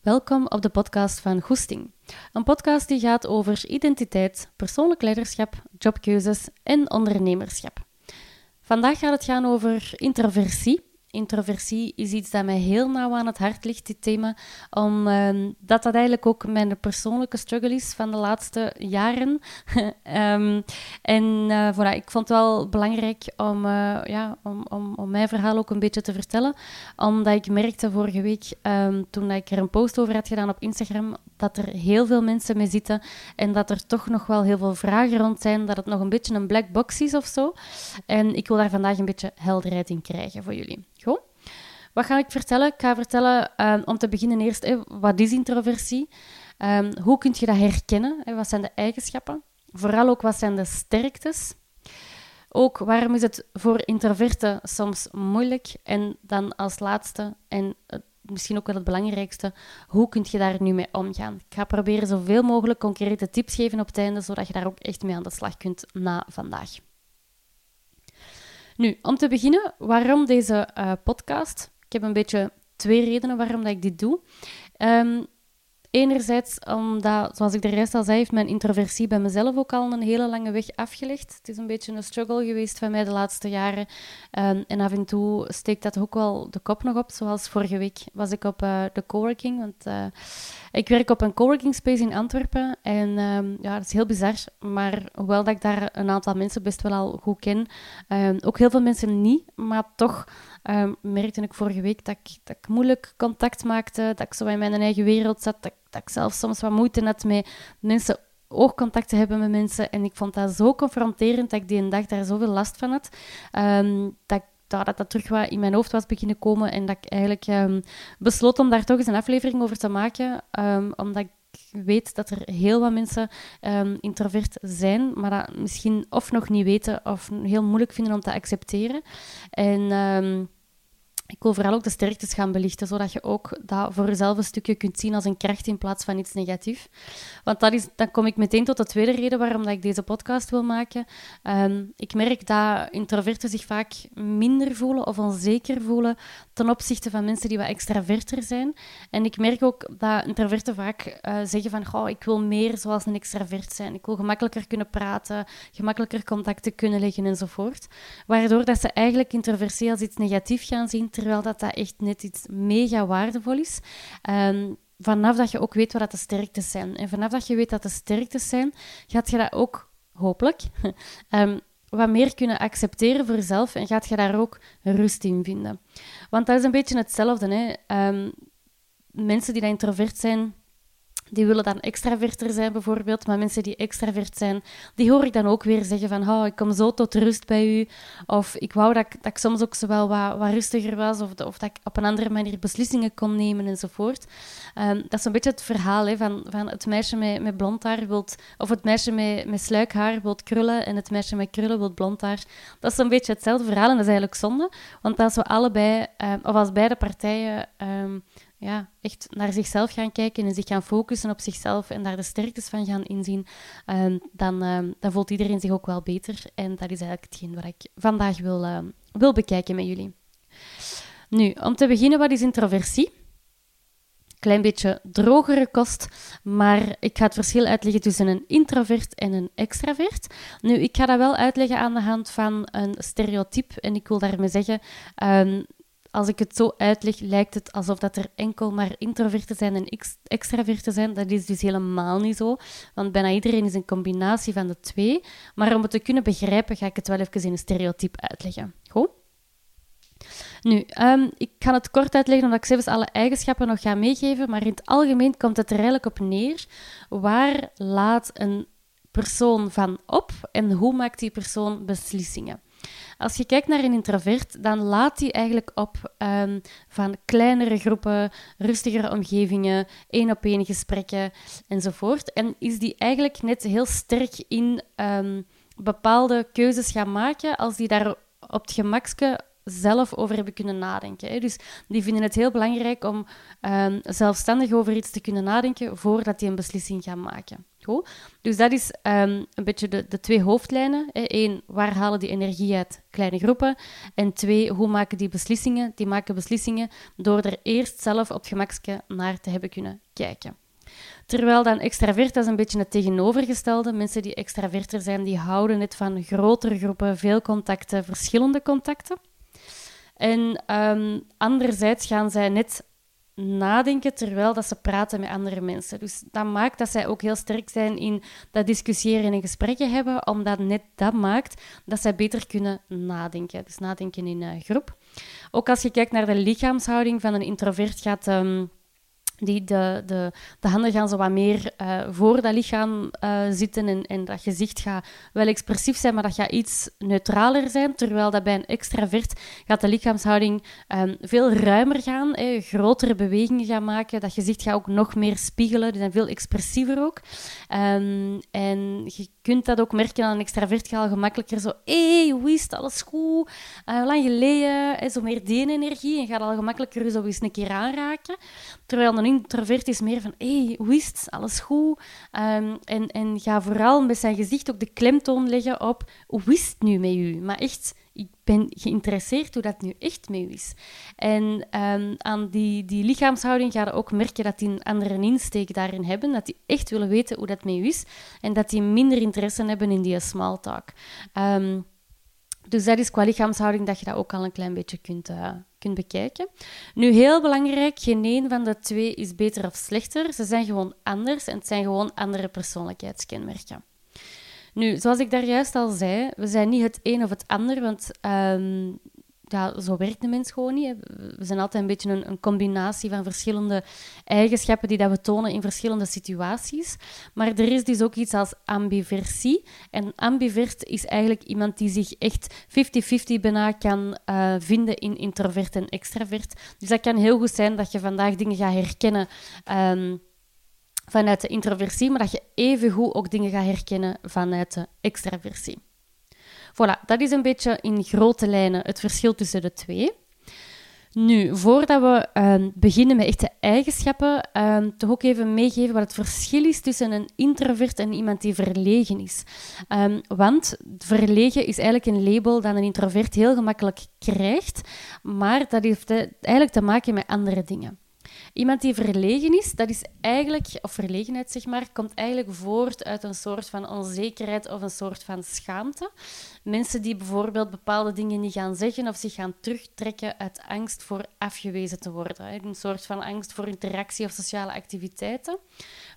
Welkom op de podcast van Goesting. Een podcast die gaat over identiteit, persoonlijk leiderschap, jobkeuzes en ondernemerschap. Vandaag gaat het gaan over introversie Introversie is iets dat mij heel nauw aan het hart ligt, dit thema. Omdat ehm, dat eigenlijk ook mijn persoonlijke struggle is van de laatste jaren. um, en uh, voilà, ik vond het wel belangrijk om, uh, ja, om, om, om mijn verhaal ook een beetje te vertellen. Omdat ik merkte vorige week, um, toen ik er een post over had gedaan op Instagram, dat er heel veel mensen mee zitten en dat er toch nog wel heel veel vragen rond zijn, dat het nog een beetje een black box is of zo. En ik wil daar vandaag een beetje helderheid in krijgen voor jullie. Wat ga ik vertellen? Ik ga vertellen, uh, om te beginnen eerst, wat is introversie? Um, hoe kun je dat herkennen? Wat zijn de eigenschappen? Vooral ook, wat zijn de sterktes? Ook, waarom is het voor introverten soms moeilijk? En dan als laatste, en misschien ook wel het belangrijkste, hoe kun je daar nu mee omgaan? Ik ga proberen zoveel mogelijk concrete tips geven op het einde, zodat je daar ook echt mee aan de slag kunt na vandaag. Nu, om te beginnen, waarom deze uh, podcast? Ik heb een beetje twee redenen waarom dat ik dit doe. Um, Enerzijds omdat, zoals ik de rest al zei, heeft mijn introversie bij mezelf ook al een hele lange weg afgelegd. Het is een beetje een struggle geweest van mij de laatste jaren. Um, en af en toe steekt dat ook wel de kop nog op. Zoals vorige week was ik op uh, de coworking. Want uh, ik werk op een coworking space in Antwerpen. En um, ja, dat is heel bizar. Maar hoewel dat ik daar een aantal mensen best wel al goed ken, um, ook heel veel mensen niet. Maar toch um, merkte ik vorige week dat ik, dat ik moeilijk contact maakte. Dat ik zo in mijn eigen wereld zat. Dat, dat ik zelf soms wat moeite had met mensen oogcontact te hebben met mensen. En ik vond dat zo confronterend dat ik die dag daar zoveel last van had. dat dat, dat terug wat in mijn hoofd was beginnen komen en dat ik eigenlijk um, besloot om daar toch eens een aflevering over te maken, um, omdat ik weet dat er heel wat mensen um, introvert zijn, maar dat misschien of nog niet weten of heel moeilijk vinden om te accepteren. En ik wil vooral ook de sterktes gaan belichten, zodat je ook dat voor jezelf een stukje kunt zien als een kracht in plaats van iets negatiefs. Want dat is, dan kom ik meteen tot de tweede reden waarom dat ik deze podcast wil maken. Ehm, ik merk dat introverten zich vaak minder voelen of onzeker voelen ten opzichte van mensen die wat extraverter zijn. En ik merk ook dat introverten vaak uh, zeggen van, oh, ik wil meer zoals een extravert zijn. Ik wil gemakkelijker kunnen praten, gemakkelijker contacten kunnen leggen enzovoort. Waardoor dat ze eigenlijk introversie als iets negatiefs gaan zien, terwijl dat, dat echt net iets mega waardevol is. Um, vanaf dat je ook weet wat de sterktes zijn. En vanaf dat je weet dat de sterktes zijn, gaat je dat ook, hopelijk, um, wat meer kunnen accepteren voor jezelf en gaat je daar ook rust in vinden. Want dat is een beetje hetzelfde. Hè? Um, mensen die introvert zijn, die willen dan extraverter zijn bijvoorbeeld, maar mensen die extravert zijn, die hoor ik dan ook weer zeggen van oh, ik kom zo tot rust bij u. Of ik wou dat ik, dat soms ook wel wat, rustiger was, of, of dat ik op een andere manier beslissingen kon nemen enzovoort. Um, dat is een beetje het verhaal hè, van, van het meisje met, met blond haar wilt, of het meisje met, met sluikhaar wilt krullen en het meisje met krullen wilt blond haar. Dat is een beetje hetzelfde verhaal en dat is eigenlijk zonde, want als we allebei, um, of als beide partijen um, ja, echt naar zichzelf gaan kijken en zich gaan focussen op zichzelf en daar de sterktes van gaan inzien, um, dan, um, dan voelt iedereen zich ook wel beter. En dat is eigenlijk hetgeen wat ik vandaag wil, uh, wil bekijken met jullie. Nu, om te beginnen, wat is introversie? Klein beetje drogere kost, maar ik ga het verschil uitleggen tussen een introvert en een extravert. Nu, ik ga dat wel uitleggen aan de hand van een stereotype en ik wil daarmee zeggen, als ik het zo uitleg, lijkt het alsof dat er enkel maar introverten zijn en extraverten zijn. Dat is dus helemaal niet zo, want bijna iedereen is een combinatie van de twee. Maar om het te kunnen begrijpen, ga ik het wel even in een stereotype uitleggen. Goed? Nu, um, ik ga het kort uitleggen omdat ik zelfs alle eigenschappen nog ga meegeven, maar in het algemeen komt het er eigenlijk op neer. Waar laat een persoon van op en hoe maakt die persoon beslissingen? Als je kijkt naar een introvert, dan laat hij eigenlijk op um, van kleinere groepen, rustigere omgevingen, één op één gesprekken enzovoort. En is die eigenlijk net heel sterk in um, bepaalde keuzes gaan maken als die daar op het gemakske zelf over hebben kunnen nadenken. Hè. Dus die vinden het heel belangrijk om ehm, zelfstandig over iets te kunnen nadenken voordat die een beslissing gaan maken. Goed? Dus dat is ehm, een beetje de, de twee hoofdlijnen. Eén, waar halen die energie uit kleine groepen? En twee, hoe maken die beslissingen? Die maken beslissingen door er eerst zelf op gemakske naar te hebben kunnen kijken. Terwijl dan extravert, dat is een beetje het tegenovergestelde. Mensen die extraverter zijn, die houden net van grotere groepen, veel contacten, verschillende contacten. En um, anderzijds gaan zij net nadenken terwijl dat ze praten met andere mensen. Dus dat maakt dat zij ook heel sterk zijn in dat discussiëren en gesprekken hebben, omdat net dat maakt dat zij beter kunnen nadenken. Dus nadenken in een groep. Ook als je kijkt naar de lichaamshouding van een introvert, gaat... Um, die de, de, de handen gaan zo wat meer uh, voor dat lichaam uh, zitten en, en dat gezicht gaat wel expressief zijn, maar dat gaat iets neutraler zijn. Terwijl dat bij een extravert gaat de lichaamshouding um, veel ruimer gaan, grotere bewegingen gaan maken. Dat gezicht gaat ook nog meer spiegelen, die zijn veel expressiever ook. Um, en je kunt dat ook merken aan een extravert gaat al gemakkelijker zo, hé, hey, hoe is het, alles goed? Uh, lang geleden, hè, zo meer die energie en gaat al gemakkelijker zo eens een keer aanraken. Terwijl een introvert is meer van, hé, hey, hoe is het? Alles goed? Um, en, en ga vooral met zijn gezicht ook de klemtoon leggen op, hoe is het nu met u? Maar echt, ik ben geïnteresseerd hoe dat nu echt met u is. En um, aan die, die lichaamshouding ga je ook merken dat die een andere insteek daarin hebben, dat die echt willen weten hoe dat met u is en dat die minder interesse hebben in die small talk. Um, dus dat is qua lichaamshouding dat je dat ook al een klein beetje kunt, uh, kunt bekijken. Nu, heel belangrijk, geen een van de twee is beter of slechter. Ze zijn gewoon anders en het zijn gewoon andere persoonlijkheidskenmerken. Nu, zoals ik daar juist al zei, we zijn niet het een of het ander, want um, ja, zo werkt de mens gewoon niet. We zijn altijd een beetje een, een, combinatie van verschillende eigenschappen die dat we tonen in verschillende situaties. Maar er is dus ook iets als ambiversie. En ambivert is eigenlijk iemand die zich echt 50-50 bijna kan uh, vinden in introvert en extravert. Dus dat kan heel goed zijn dat je vandaag dingen gaat herkennen. Um, vanuit de introversie, maar dat je evengoed ook dingen gaat herkennen vanuit de extraversie. Voilà, dat is een beetje in grote lijnen het verschil tussen de twee. Nu, voordat we um, beginnen met echte eigenschappen, um, toch ook even meegeven wat het verschil is tussen een introvert en iemand die verlegen is. Um, want verlegen is eigenlijk een label dat een introvert heel gemakkelijk krijgt, maar dat heeft eigenlijk te maken met andere dingen. Iemand die verlegen is, dat is eigenlijk, of verlegenheid zeg maar, komt eigenlijk voort uit een soort van onzekerheid of een soort van schaamte. Mensen die bijvoorbeeld bepaalde dingen niet gaan zeggen of zich gaan terugtrekken uit angst voor afgewezen te worden. Een soort van angst voor interactie of sociale activiteiten.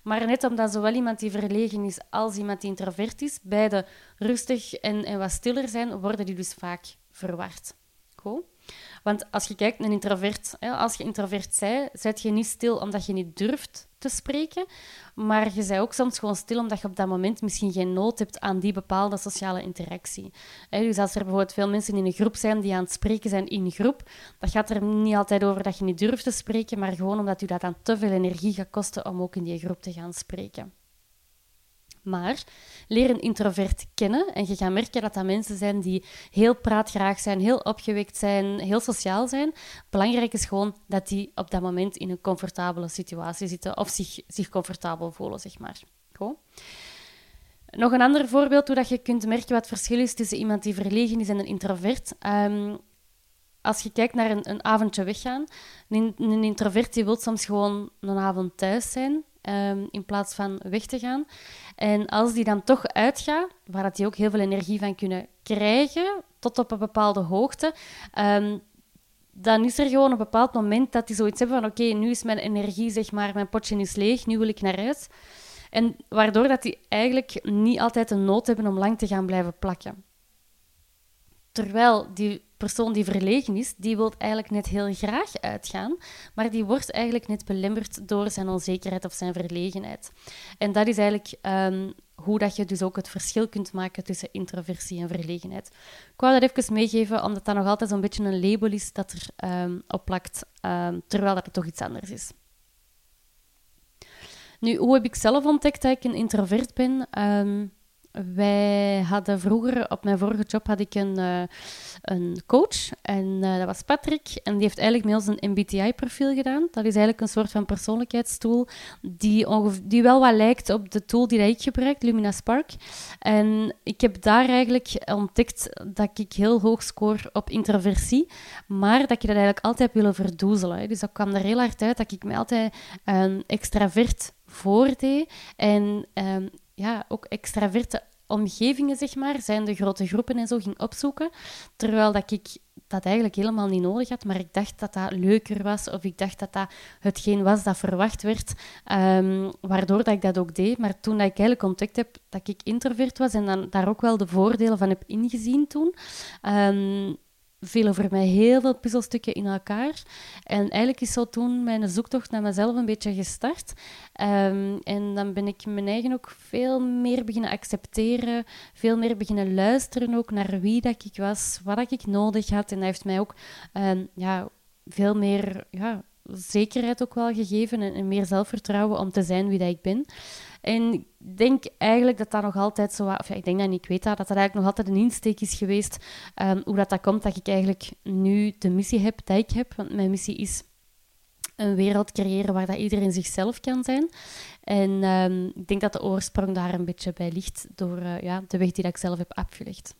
Maar net omdat zowel iemand die verlegen is als iemand die introvert is, beide rustig en, en wat stiller zijn, worden die dus vaak verward. Goed? Want als je kijkt naar een introvert, als je introvert zij, zet je niet stil omdat je niet durft te spreken, maar je zei ook soms gewoon stil omdat je op dat moment misschien geen nood hebt aan die bepaalde sociale interactie. Dus als er bijvoorbeeld veel mensen in een groep zijn die aan het spreken zijn in groep, dat gaat er niet altijd over dat je niet durft te spreken, maar gewoon omdat u dat aan te veel energie gaat kosten om ook in die groep te gaan spreken. Maar leer een introvert kennen en je gaat merken dat dat mensen zijn die heel praatgraag zijn, heel opgewekt zijn, heel sociaal zijn. Belangrijk is gewoon dat die op dat moment in een comfortabele situatie zitten of zich, zich comfortabel voelen, zeg maar. Goed. Nog een ander voorbeeld hoe dat je kunt merken wat het verschil is tussen iemand die verlegen is en een introvert. Um, als je kijkt naar een, een avondje weggaan, een, een introvert die wil soms gewoon een avond thuis zijn um, in plaats van weg te gaan. En als die dan toch uitgaat, waar dat die ook heel veel energie van kunnen krijgen, tot op een bepaalde hoogte, um, dan is er gewoon een bepaald moment dat die zoiets hebben van oké, nu is mijn energie, zeg maar, mijn potje is leeg, nu wil ik naar huis. En waardoor dat die eigenlijk niet altijd de nood hebben om lang te gaan blijven plakken. Terwijl die persoon die verlegen is, die wil eigenlijk net heel graag uitgaan, maar die wordt eigenlijk net belemmerd door zijn onzekerheid of zijn verlegenheid. En dat is eigenlijk um, hoe dat je dus ook het verschil kunt maken tussen introversie en verlegenheid. Ik wou dat even meegeven, omdat dat nog altijd zo'n beetje een label is dat er um, op plakt, um, terwijl dat het toch iets anders is. Nu, hoe heb ik zelf ontdekt dat ik een introvert ben? Wij hadden vroeger, op mijn vorige job, had ik een, uh, een coach. En uh, dat was Patrick. En die heeft eigenlijk met ons een MBTI-profiel gedaan. Dat is eigenlijk een soort van persoonlijkheidstool die, die wel wat lijkt op de tool die ik gebruik, Lumina Spark. En ik heb daar eigenlijk ontdekt dat ik heel hoog score op introversie, maar dat ik dat eigenlijk altijd willen verdoezelen. Dus dat kwam er heel hard uit dat ik me altijd een extravert voordeed. En um, ja, ook extraverte omgevingen, zeg maar, zijn de grote groepen en zo ging opzoeken. Terwijl dat ik dat eigenlijk helemaal niet nodig had, maar ik dacht dat dat leuker was of ik dacht dat dat hetgeen was dat verwacht werd, um, waardoor dat ik dat ook deed. Maar toen dat ik eigenlijk ontdekt heb dat ik introvert was en dan daar ook wel de voordelen van heb ingezien toen, um, vielen voor mij heel veel puzzelstukken in elkaar. En eigenlijk is zo toen mijn zoektocht naar mezelf een beetje gestart. Um, en dan ben ik mijn eigen ook veel meer beginnen accepteren, veel meer beginnen luisteren ook naar wie dat ik was, wat ik nodig had. En dat heeft mij ook um, ja, veel meer ja, zekerheid ook wel gegeven en, en, meer zelfvertrouwen om te zijn wie dat ik ben. En ik denk eigenlijk dat dat nog altijd zo... Of ja, ik denk dat niet, ik weet dat, dat dat eigenlijk nog altijd een insteek is geweest. Um, hoe dat, dat komt dat ik eigenlijk nu de missie heb die ik heb. Want mijn missie is een wereld creëren waar dat iedereen zichzelf kan zijn. En um, ik denk dat de oorsprong daar een beetje bij ligt door uh, ja, de weg die dat ik zelf heb afgelegd.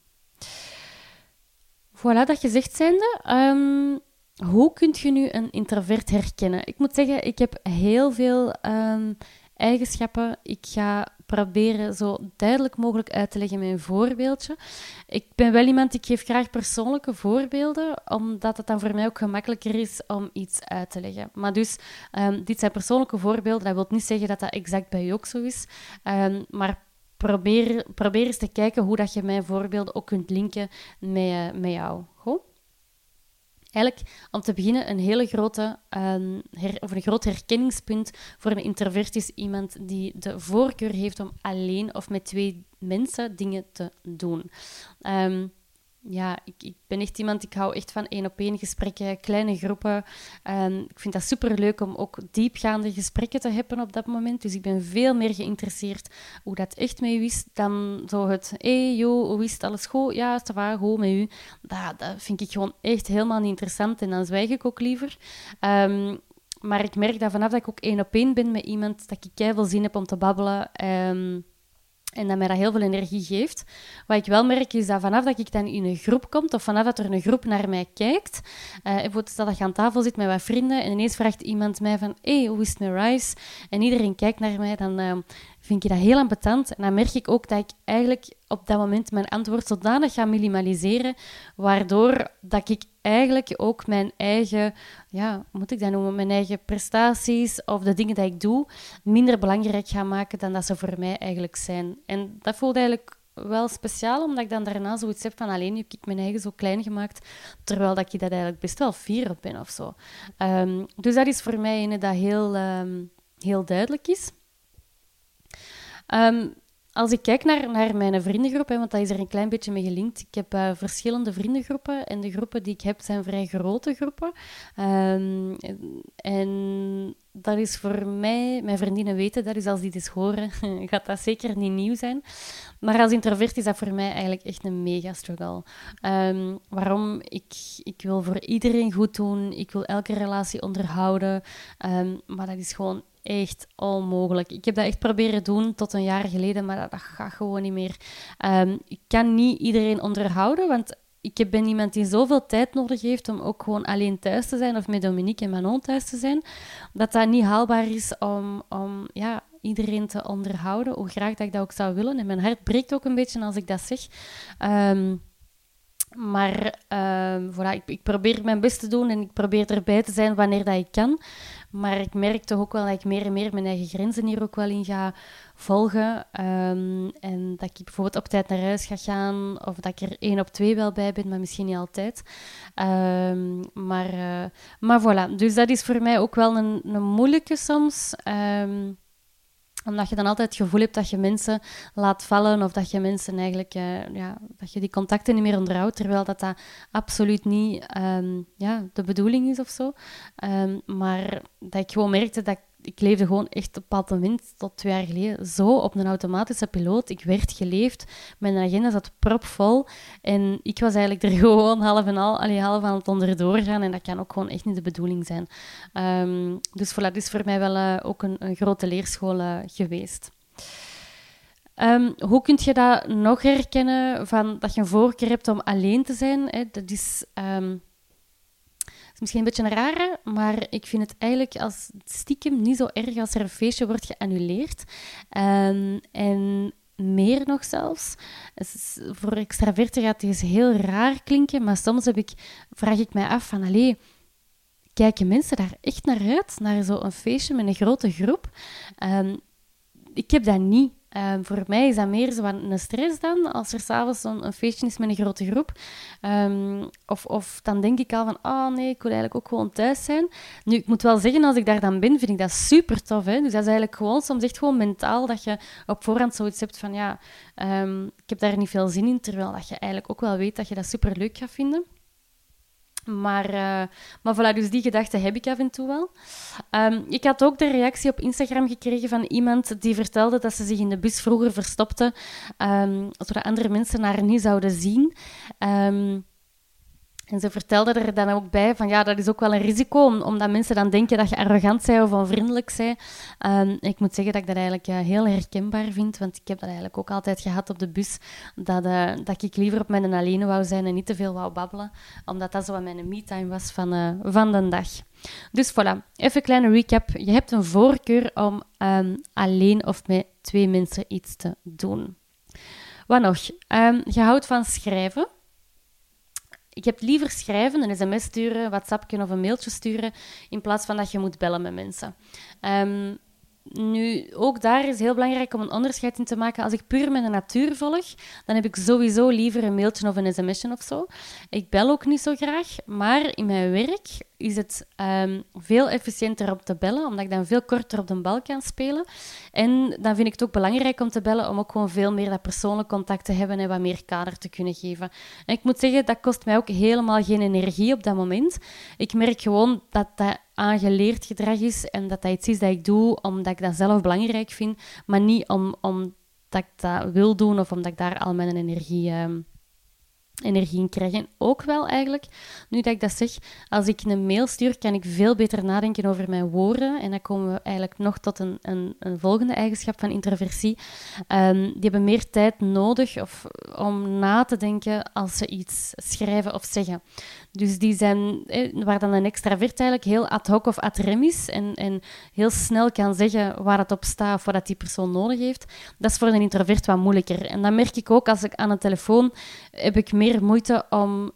Voilà, dat gezegd zijnde... Um, hoe kun je nu een introvert herkennen? Ik moet zeggen, ik heb heel veel eigenschappen. Ik ga proberen zo duidelijk mogelijk uit te leggen met een voorbeeldje. Ik ben wel iemand, ik geef graag persoonlijke voorbeelden, omdat het dan voor mij ook gemakkelijker is om iets uit te leggen. Maar dus, um, dit zijn persoonlijke voorbeelden. Dat wil niet zeggen dat dat exact bij je ook zo is. Um, maar probeer, probeer eens te kijken hoe dat je mijn voorbeelden ook kunt linken met, uh, met jou. Eigenlijk, om te beginnen, een hele grote, her, of een groot herkenningspunt voor een introvert is iemand die de voorkeur heeft om alleen of met twee mensen dingen te doen. Um, ja, ik, ik, ben echt iemand, ik hou echt van één op één gesprekken, kleine groepen. Um, ik vind dat super leuk om ook diepgaande gesprekken te hebben op dat moment. Dus ik ben veel meer geïnteresseerd hoe dat echt met u is dan zo het hé, hey, joh, hoe is het, alles goed? Ja, het waar, goed met u. Dat, vind ik gewoon echt helemaal niet interessant en dan zwijg ik ook liever. Um, maar ik merk dat vanaf dat ik ook één op één ben met iemand, dat ik keihard zin heb om te babbelen. Um, en dat mij dat heel veel energie geeft. Wat ik wel merk is dat vanaf dat ik dan in een groep kom, of vanaf dat er een groep naar mij kijkt, uh, bijvoorbeeld dat je aan tafel zit met wat vrienden en ineens vraagt iemand mij van, hé, hey, hoe is het Rice? En iedereen kijkt naar mij, dan uh, vind ik dat heel ambetant. En dan merk ik ook dat ik eigenlijk op dat moment mijn antwoord zodanig ga minimaliseren, waardoor dat ik eigenlijk ook mijn eigen, ja, moet ik dat noemen, mijn eigen prestaties of de dingen die ik doe, minder belangrijk ga maken dan dat ze voor mij eigenlijk zijn. En dat voelt eigenlijk wel speciaal, omdat ik dan daarna zoiets heb van alleen heb ik mijn eigen zo klein gemaakt, terwijl dat ik dat eigenlijk best wel fier op ben of zo. Um, dus dat is voor mij een dat heel, um, heel duidelijk is. Um, als ik kijk naar, naar mijn vriendengroep, hè, want dat is er een klein beetje mee gelinkt. Ik heb uh, verschillende vriendengroepen en de groepen die ik heb zijn vrij grote groepen. Um, en dat is voor mij, mijn vriendinnen weten dat, dus als die dit horen, gaat dat zeker niet nieuw zijn. Maar als introvert is dat voor mij eigenlijk echt een mega struggle. Um, waarom? Ik, ik wil voor iedereen goed doen, ik wil elke relatie onderhouden, um, maar dat is gewoon echt onmogelijk. Ik heb dat echt proberen doen tot een jaar geleden, maar dat, gaat gewoon niet meer. Um, ik kan niet iedereen onderhouden, want ik ben iemand die zoveel tijd nodig heeft om ook gewoon alleen thuis te zijn of met Dominique en Manon thuis te zijn, dat dat niet haalbaar is om, om ja, iedereen te onderhouden, hoe graag dat ik dat ook zou willen. En mijn hart breekt ook een beetje als ik dat zeg. Um, maar uh, voilà, ik, ik, probeer mijn best te doen en ik probeer erbij te zijn wanneer dat ik kan. Maar ik merk toch ook wel dat ik meer en meer mijn eigen grenzen hier ook wel in ga volgen. Um, en dat ik bijvoorbeeld op tijd naar huis ga gaan, of dat ik er één op twee wel bij ben, maar misschien niet altijd. Um, maar, uh, maar voilà, dus dat is voor mij ook wel een, een moeilijke soms. Um, omdat je dan altijd het gevoel hebt dat je mensen laat vallen of dat je mensen eigenlijk, uh, ja, dat je die contacten niet meer onderhoudt, terwijl dat, dat absoluut niet ja, de bedoeling is of zo. Maar dat ik gewoon merkte dat ik ik leefde gewoon echt op pad wind tot twee jaar geleden zo op een automatische piloot. Ik werd geleefd, mijn agenda zat propvol en ik was eigenlijk er gewoon half en al, allee, half aan het onderdoor gaan en dat kan ook gewoon echt niet de bedoeling zijn. Um, dus voilà, dat is voor mij wel uh, ook een, grote leerschool uh, geweest. Um, hoe kun je dat nog herkennen van dat je een voorkeur hebt om alleen te zijn? Hè? Dat is... Um, is misschien een beetje een rare, maar ik vind het eigenlijk als stiekem niet zo erg als er een feestje wordt geannuleerd. Um, en meer nog zelfs. Voor extraverten gaat het heel raar klinken, maar soms heb ik, vraag ik mij af van, allee, kijken mensen daar echt naar uit? Naar zo'n feestje met een grote groep? Um, ik heb dat niet. Um, voor mij is dat meer zo een stress dan, als er s'avonds een, een feestje is met een grote groep. Um, of, of dan denk ik al van, oh nee, ik wil eigenlijk ook gewoon thuis zijn. Nu, ik moet wel zeggen, als ik daar dan ben, vind ik dat super tof. Hè? Dus dat is eigenlijk gewoon, soms echt gewoon mentaal, dat je op voorhand zoiets hebt van, ja, um, ik heb daar niet veel zin in, terwijl dat je eigenlijk ook wel weet dat je dat super leuk gaat vinden. Maar, uh, maar voilà, dus die gedachte heb ik af en toe wel. Um, ik had ook de reactie op Instagram gekregen van iemand die vertelde dat ze zich in de bus vroeger verstopte, um, zodat andere mensen haar niet zouden zien. Um, en ze vertelde er dan ook bij van ja, dat is ook wel een risico, omdat mensen dan denken dat je arrogant bent of onvriendelijk bent. Um, ik moet zeggen dat ik dat eigenlijk uh, heel herkenbaar vind, want ik heb dat eigenlijk ook altijd gehad op de bus, dat, uh, dat ik liever op mijn alleen wou zijn en niet te veel wou babbelen, omdat dat zo mijn me-time was van, uh, van de dag. Dus voilà, even een kleine recap. Je hebt een voorkeur om um, alleen of met twee mensen iets te doen. Wat nog? Um, je houdt van schrijven ik heb liever schrijven, een sms sturen, WhatsApp of een mailtje sturen, in plaats van dat je moet bellen met mensen. Um, nu, ook daar is heel belangrijk om een onderscheid in te maken. Als ik puur met de natuur volg, dan heb ik sowieso liever een mailtje of een sms'je of zo. Ik bel ook niet zo graag, maar in mijn werk is het um, veel efficiënter om te bellen, omdat ik dan veel korter op de bal kan spelen. En dan vind ik het ook belangrijk om te bellen, om ook gewoon veel meer dat persoonlijk contact te hebben en wat meer kader te kunnen geven. En ik moet zeggen, dat kost mij ook helemaal geen energie op dat moment. Ik merk gewoon dat dat aangeleerd gedrag is en dat dat iets is dat ik doe omdat ik dat zelf belangrijk vind, maar niet om, omdat ik dat wil doen of omdat ik daar al mijn energie... Um, energie in krijgen. ook wel eigenlijk, nu dat ik dat zeg, als ik een mail stuur, kan ik veel beter nadenken over mijn woorden. En dan komen we eigenlijk nog tot een, een, een volgende eigenschap van introversie. Um, die hebben meer tijd nodig of, om na te denken als ze iets schrijven of zeggen. Dus die zijn, waar dan een extravert eigenlijk heel ad hoc of ad rem is en, en heel snel kan zeggen waar het op staat of wat die persoon nodig heeft, dat is voor een introvert wat moeilijker. En dat merk ik ook als ik aan de telefoon heb ik moeite om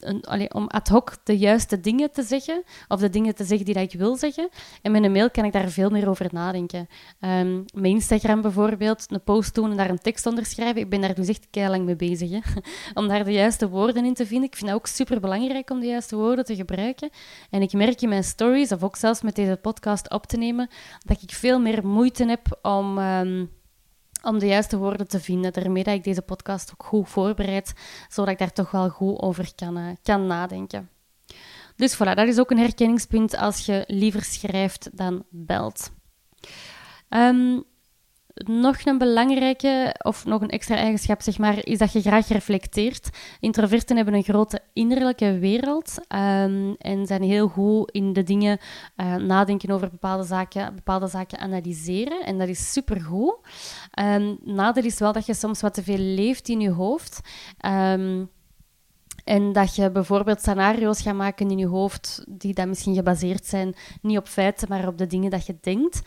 een, om ad hoc de juiste dingen te zeggen, of de dingen te zeggen die dat ik wil zeggen. En met een mail kan ik daar veel meer over nadenken. Um, met Instagram bijvoorbeeld, een post doen en daar een tekst onder schrijven. Ik ben daar dus echt lang mee bezig, om daar de juiste woorden in te vinden. Ik vind het ook super belangrijk om de juiste woorden te gebruiken. En ik merk in mijn stories, of ook zelfs met deze podcast op te nemen, dat ik veel meer moeite heb om... Um, om de juiste woorden te vinden. Daarmee dat ik deze podcast ook goed voorbereid, zodat ik daar toch wel goed over kan, uh, kan nadenken. Dus voilà, dat is ook een herkenningspunt als je liever schrijft dan belt. Um, nog een belangrijke, of nog een extra eigenschap, zeg maar, is dat je graag reflecteert. Introverten hebben een grote innerlijke wereld um, en zijn heel goed in de dingen uh, nadenken over bepaalde zaken, bepaalde zaken analyseren. En dat is supergoed. Um, nadeel is wel dat je soms wat te veel leeft in je hoofd. Um, en dat je bijvoorbeeld scenario's gaat maken in je hoofd die dan misschien gebaseerd zijn, niet op feiten, maar op de dingen dat je denkt.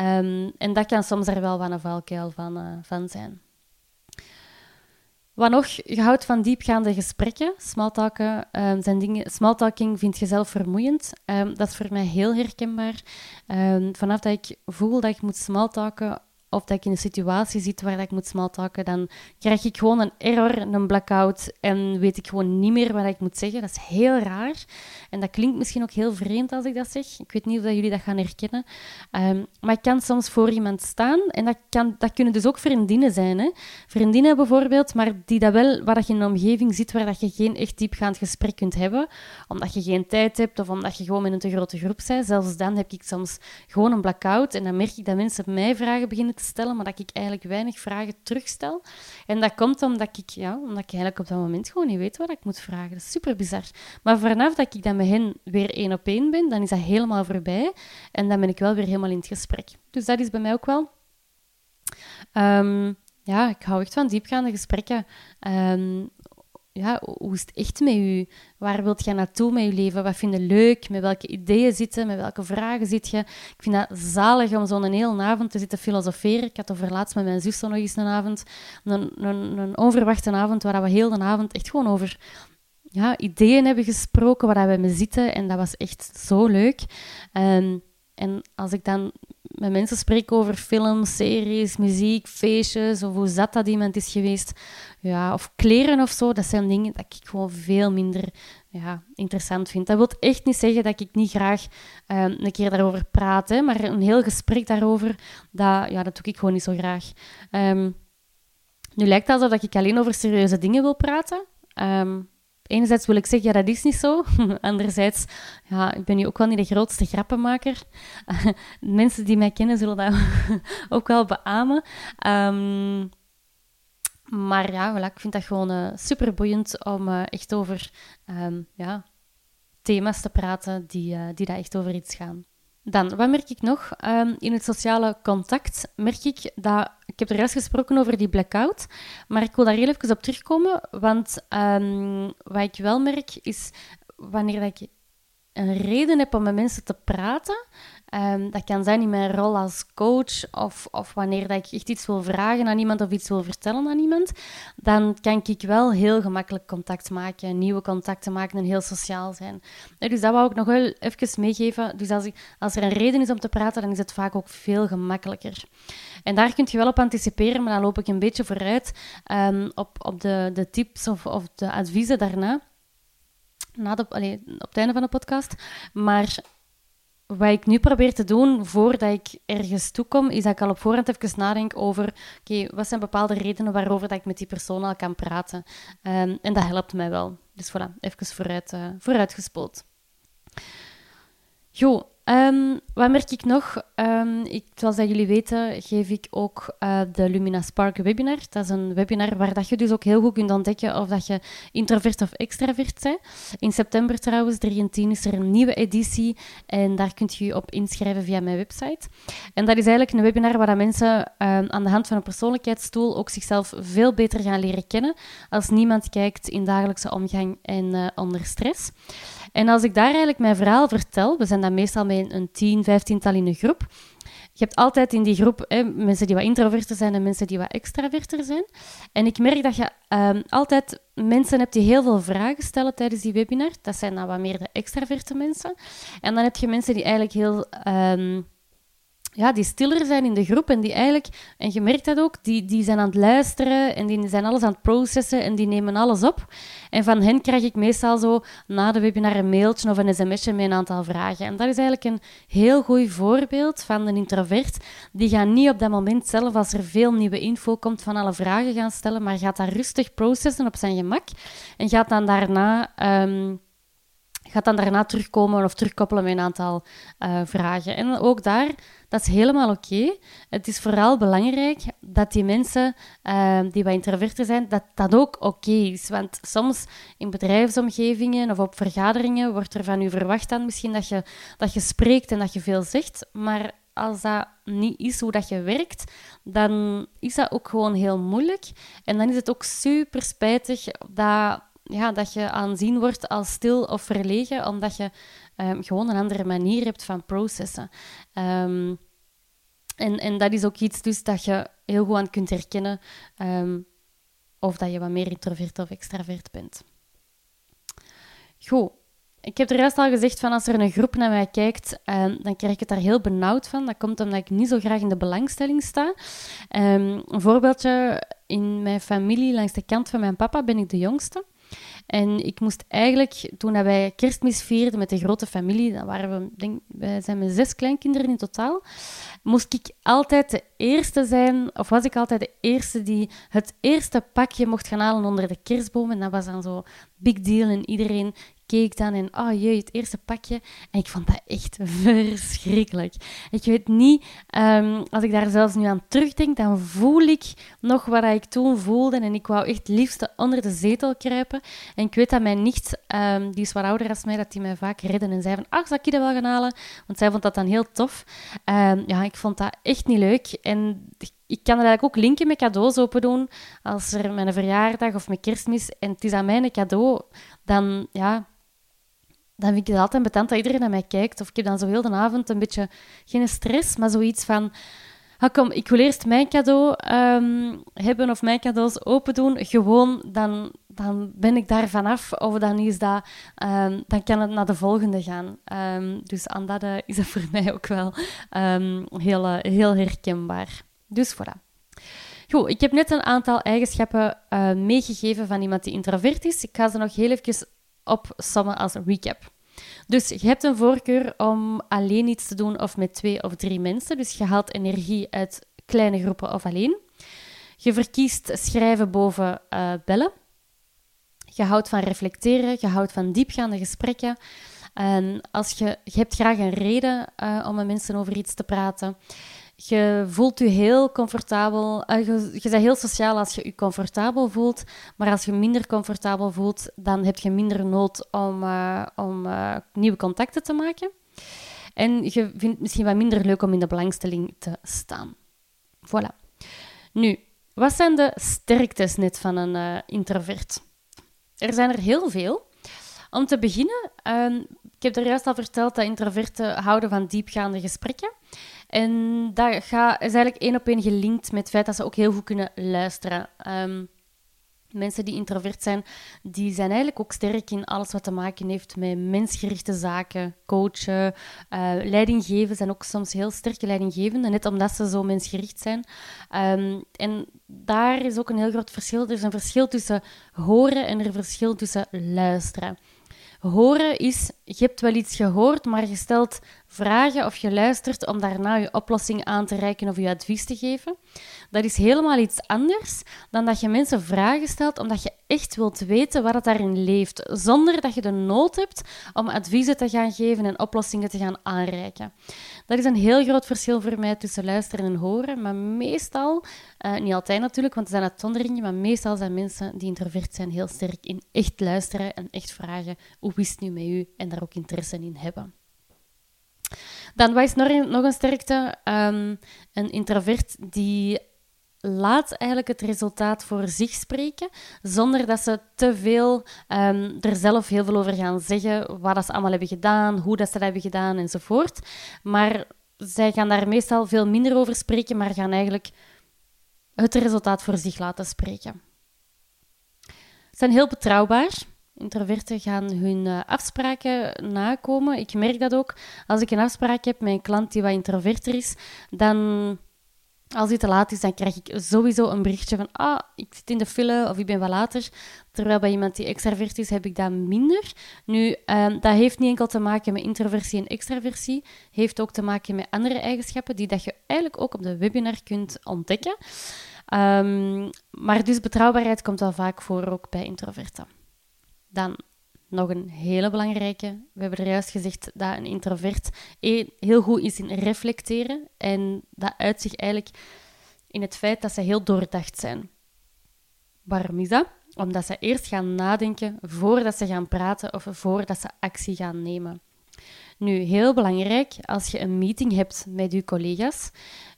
Um, en dat kan soms er wel van een valkuil van, uh, van zijn. Wat nog, je houdt van diepgaande gesprekken. Smalltalken um, zijn dingen... Smalltalking vind je zelf vermoeiend. Um, dat is voor mij heel herkenbaar. vanaf dat ik voel dat ik moet smalltalken of dat ik in een situatie zit waar dat ik moet smalltalken, dan krijg ik gewoon een error, een blackout en weet ik gewoon niet meer wat ik moet zeggen. Dat is heel raar. En dat klinkt misschien ook heel vreemd als ik dat zeg. Ik weet niet of dat jullie dat gaan herkennen. Ehm, maar ik kan soms voor iemand staan en dat, kan, dat kunnen dus ook vriendinnen zijn. Hè? Vriendinnen bijvoorbeeld, maar die dat wel, waar dat je in een omgeving zit waar dat je geen echt diepgaand gesprek kunt hebben, omdat je geen tijd hebt of omdat je gewoon met een te grote groep bent. Zelfs dan heb ik soms gewoon een blackout en dan merk ik dat mensen mij vragen beginnen te stellen, maar dat ik eigenlijk weinig vragen terugstel. En dat komt omdat ik, ja, omdat ik eigenlijk op dat moment gewoon niet weet wat ik moet vragen. Dat is super bizar. Maar vanaf dat ik dan met hen weer één op één ben, dan is dat helemaal voorbij. En dan ben ik wel weer helemaal in het gesprek. Dus dat is bij mij ook wel. Ehm, ja, ik hou echt van diepgaande gesprekken. Ehm, ja, hoe is het echt met u? Waar wilt je naartoe met je leven? Wat vind je leuk? Met welke ideeën zitten? Met welke vragen zit je? Ik vind dat zalig om zo'n hele avond te zitten filosoferen. Ik had over laatst met mijn zus nog eens een avond, een, een, een onverwachte avond, waar we heel de avond echt gewoon over ja, ideeën hebben gesproken, waar we me zitten. En dat was echt zo leuk. Um, en als ik dan met mensen spreek over films, series, muziek, feestjes, of hoe zat dat iemand is geweest, ja, of kleren of zo, dat zijn dingen dat ik gewoon veel minder ja, interessant vind. Dat wil echt niet zeggen dat ik niet graag um, een keer daarover praat, maar een heel gesprek daarover, dat, ja, dat doe ik gewoon niet zo graag. Um, nu lijkt het alsof ik alleen over serieuze dingen wil praten. Enerzijds wil ik zeggen, ja, dat is niet zo. Anderzijds, ja, ik ben nu ook wel niet de grootste grappenmaker. Mensen die mij kennen zullen dat ook wel beamen. Um, maar ja, voilà, ik vind dat gewoon uh, super boeiend om uh, echt over um, ja, thema's te praten die, uh, die daar echt over iets gaan. Dan, wat merk ik nog? Um, in het sociale contact merk ik dat... Ik heb er juist gesproken over die blackout, maar ik wil daar heel even op terugkomen, want um, wat ik wel merk is, wanneer ik een reden heb om met mensen te praten, Um, dat kan zijn in mijn rol als coach of, of wanneer dat ik echt iets wil vragen aan iemand of iets wil vertellen aan iemand, dan kan ik wel heel gemakkelijk contact maken, nieuwe contacten maken en heel sociaal zijn. Dus dat wou ik nog wel even meegeven. Dus als, ik, als er een reden is om te praten, dan is het vaak ook veel gemakkelijker. En daar kun je wel op anticiperen, maar dan loop ik een beetje vooruit um, op, op de, de tips of, of de adviezen daarna. Na de, allee, op het einde van de podcast. Maar wat ik nu probeer te doen voordat ik ergens toekom, is dat ik al op voorhand even nadenk over oké, wat zijn bepaalde redenen waarover dat ik met die persoon al kan praten. Um, en dat helpt mij wel. Dus voilà, even vooruit, uh, vooruitgespoeld. Jo, Um, wat merk ik nog? Um, ik, zoals dat jullie weten, geef ik ook uh, de Lumina Spark webinar. Dat is een webinar waar dat je dus ook heel goed kunt ontdekken of dat je introvert of extravert bent. In september trouwens, 3 en 10, is er een nieuwe editie en daar kunt je je op inschrijven via mijn website. En dat is eigenlijk een webinar waar mensen um, aan de hand van een persoonlijkheidstool ook zichzelf veel beter gaan leren kennen als niemand kijkt in dagelijkse omgang en onder stress. En als ik daar eigenlijk mijn verhaal vertel, we zijn dan meestal met een tien, vijftiental in een groep. Je hebt altijd in die groep hè, mensen die wat introverter zijn en mensen die wat extraverter zijn. En ik merk dat je um, altijd mensen hebt die heel veel vragen stellen tijdens die webinar. Dat zijn dan wat meer de extraverte mensen. En dan heb je mensen die eigenlijk heel... Um, ja, die stiller zijn in de groep en die eigenlijk, en je merkt dat ook, die, die zijn aan het luisteren en die zijn alles aan het processen en die nemen alles op. En van hen krijg ik meestal zo na de webinar een mailtje of een sms'je met een aantal vragen. En dat is eigenlijk een heel goed voorbeeld van een introvert. Die gaat niet op dat moment zelf, als er veel nieuwe info komt, van alle vragen gaan stellen, maar gaat dat rustig processen op zijn gemak en gaat dan daarna... Um, gaat dan daarna terugkomen of terugkoppelen met een aantal uh, vragen. En ook daar dat is helemaal oké. Het is vooral belangrijk dat die mensen uh, die wat introverter zijn, dat dat ook oké is. Want soms in bedrijfsomgevingen of op vergaderingen wordt er van u verwacht dan misschien dat je, dat je spreekt en dat je veel zegt. Maar als dat niet is hoe dat je werkt, dan is dat ook gewoon heel moeilijk. En dan is het ook super spijtig dat, ja, dat je aanzien wordt als stil of verlegen, omdat je um, gewoon een andere manier hebt van processen. Um, en, en dat is ook iets dus dat je heel goed aan kunt herkennen um, of dat je wat meer introvert of extravert bent. Goed. Ik heb er juist al gezegd van als er een groep naar mij kijkt, ehm, dan krijg ik het daar heel benauwd van. Dat komt omdat ik niet zo graag in de belangstelling sta. Een voorbeeldje, in mijn familie, langs de kant van mijn papa, ben ik de jongste. En ik moest eigenlijk, toen wij kerstmis vierden met de grote familie, dan waren we, denk, wij zijn met zes kleinkinderen in totaal, moest ik altijd de eerste zijn, of was ik altijd de eerste die het eerste pakje mocht gaan halen onder de kerstboom. En dat was dan zo big deal en iedereen keek dan en, oh jee, het eerste pakje. En ik vond dat echt verschrikkelijk. Ik weet niet, um, als ik daar zelfs nu aan terugdenk, dan voel ik nog wat ik toen voelde. En ik wou echt liefst onder de zetel kruipen. En ik weet dat mijn nicht, um, die is wat ouder als mij, dat die mij vaak redden en zei van, ach, zal ik dat wel gaan halen? Want zij vond dat dan heel tof. Um, ja, ik vond dat echt niet leuk. En ik kan er eigenlijk ook linken met cadeaus open doen. Als er mijn verjaardag of mijn kerstmis en het is aan mij cadeau, dan ja, dan vind ik het altijd betant dat iedereen naar mij kijkt. Of ik heb dan zo heel de avond een beetje, geen stress, maar zoiets van... Ah, kom, ik wil eerst mijn cadeau um, hebben of mijn cadeaus open doen. Gewoon, dan, dan ben ik daar vanaf. Of dan, is dat, um, dan kan het naar de volgende gaan. Um, dus aan dat uh, is het voor mij ook wel heel, uh, heel herkenbaar. Dus voilà. Goed, ik heb net een aantal eigenschappen uh, meegegeven van iemand die introvert is. Ik ga ze nog heel even opsommen als recap. Dus je hebt een voorkeur om alleen iets te doen of met twee of drie mensen. Dus je haalt energie uit kleine groepen of alleen. Je verkiest schrijven boven uh, bellen. Je houdt van reflecteren, je houdt van diepgaande gesprekken. En als je, je hebt graag een reden uh, om met mensen over iets te praten. Je voelt je heel comfortabel. Uh, je, bent heel sociaal als je je comfortabel voelt. Maar als je minder comfortabel voelt, dan heb je minder nood om, uh, om uh, nieuwe contacten te maken. En je vindt het misschien wat minder leuk om in de belangstelling te staan. Voilà. Nu, wat zijn de sterktes net van een introvert? Er zijn er heel veel. Om te beginnen, ehm, ik heb er juist al verteld dat introverten houden van diepgaande gesprekken. En dat is eigenlijk één op één gelinkt met het feit dat ze ook heel goed kunnen luisteren. Um, mensen die introvert zijn, die zijn eigenlijk ook sterk in alles wat te maken heeft met mensgerichte zaken, coachen, uh, leidinggeven, zijn ook soms heel sterke leidinggevenden, net omdat ze zo mensgericht zijn. Um, en daar is ook een heel groot verschil. Er is een verschil tussen horen en er een verschil tussen luisteren. Horen is, je hebt wel iets gehoord, maar je stelt vragen of je luistert om daarna je oplossing aan te reiken of je advies te geven. Dat is helemaal iets anders dan dat je mensen vragen stelt omdat je echt wilt weten wat het daarin leeft, zonder dat je de nood hebt om adviezen te gaan geven en oplossingen te gaan aanreiken. Dat is een heel groot verschil voor mij tussen luisteren en horen, maar meestal, uh, niet altijd natuurlijk, want er zijn uitzonderingen, maar meestal zijn mensen die introvert zijn heel sterk in echt luisteren en echt vragen hoe wist het nu met u en daar ook interesse in hebben. Dan wat is nog een, nog een sterkte? Um, een introvert die laat eigenlijk het resultaat voor zich spreken, zonder dat ze te veel um, er zelf heel veel over gaan zeggen, wat ze allemaal hebben gedaan, hoe dat ze dat hebben gedaan enzovoort. Maar zij gaan daar meestal veel minder over spreken, maar gaan eigenlijk het resultaat voor zich laten spreken. Ze zijn heel betrouwbaar. Introverten gaan hun uh, afspraken nakomen. Ik merk dat ook. Als ik een afspraak heb met een klant die wat introverter is, dan als hij te laat is, dan krijg ik sowieso een berichtje van ah, ik zit in de file of ik ben wat later. Terwijl bij iemand die extravert is, heb ik dat minder. Nu, um, dat heeft niet enkel te maken met introversie en extraversie. Heeft ook te maken met andere eigenschappen die dat je eigenlijk ook op de webinar kunt ontdekken. Um, maar dus betrouwbaarheid komt wel vaak voor ook bij introverten. Dan nog een hele belangrijke. We hebben er juist gezegd dat een introvert heel goed is in reflecteren. En dat uit zich eigenlijk in het feit dat ze heel doordacht zijn. Waarom is dat? Omdat ze eerst gaan nadenken voordat ze gaan praten of voordat ze actie gaan nemen. Nu, heel belangrijk, als je een meeting hebt met je collega's,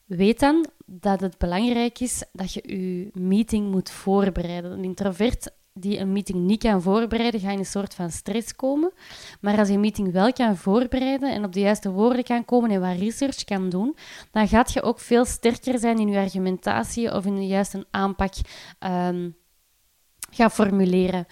weet dan dat het belangrijk is dat je je meeting moet voorbereiden. Een introvert die een meeting niet kan voorbereiden, ga in een soort van stress komen. Maar als je een meeting wel kan voorbereiden en op de juiste woorden kan komen en wat research kan doen, dan gaat je ook veel sterker zijn in je argumentatie of in de juiste aanpak um, gaan formuleren.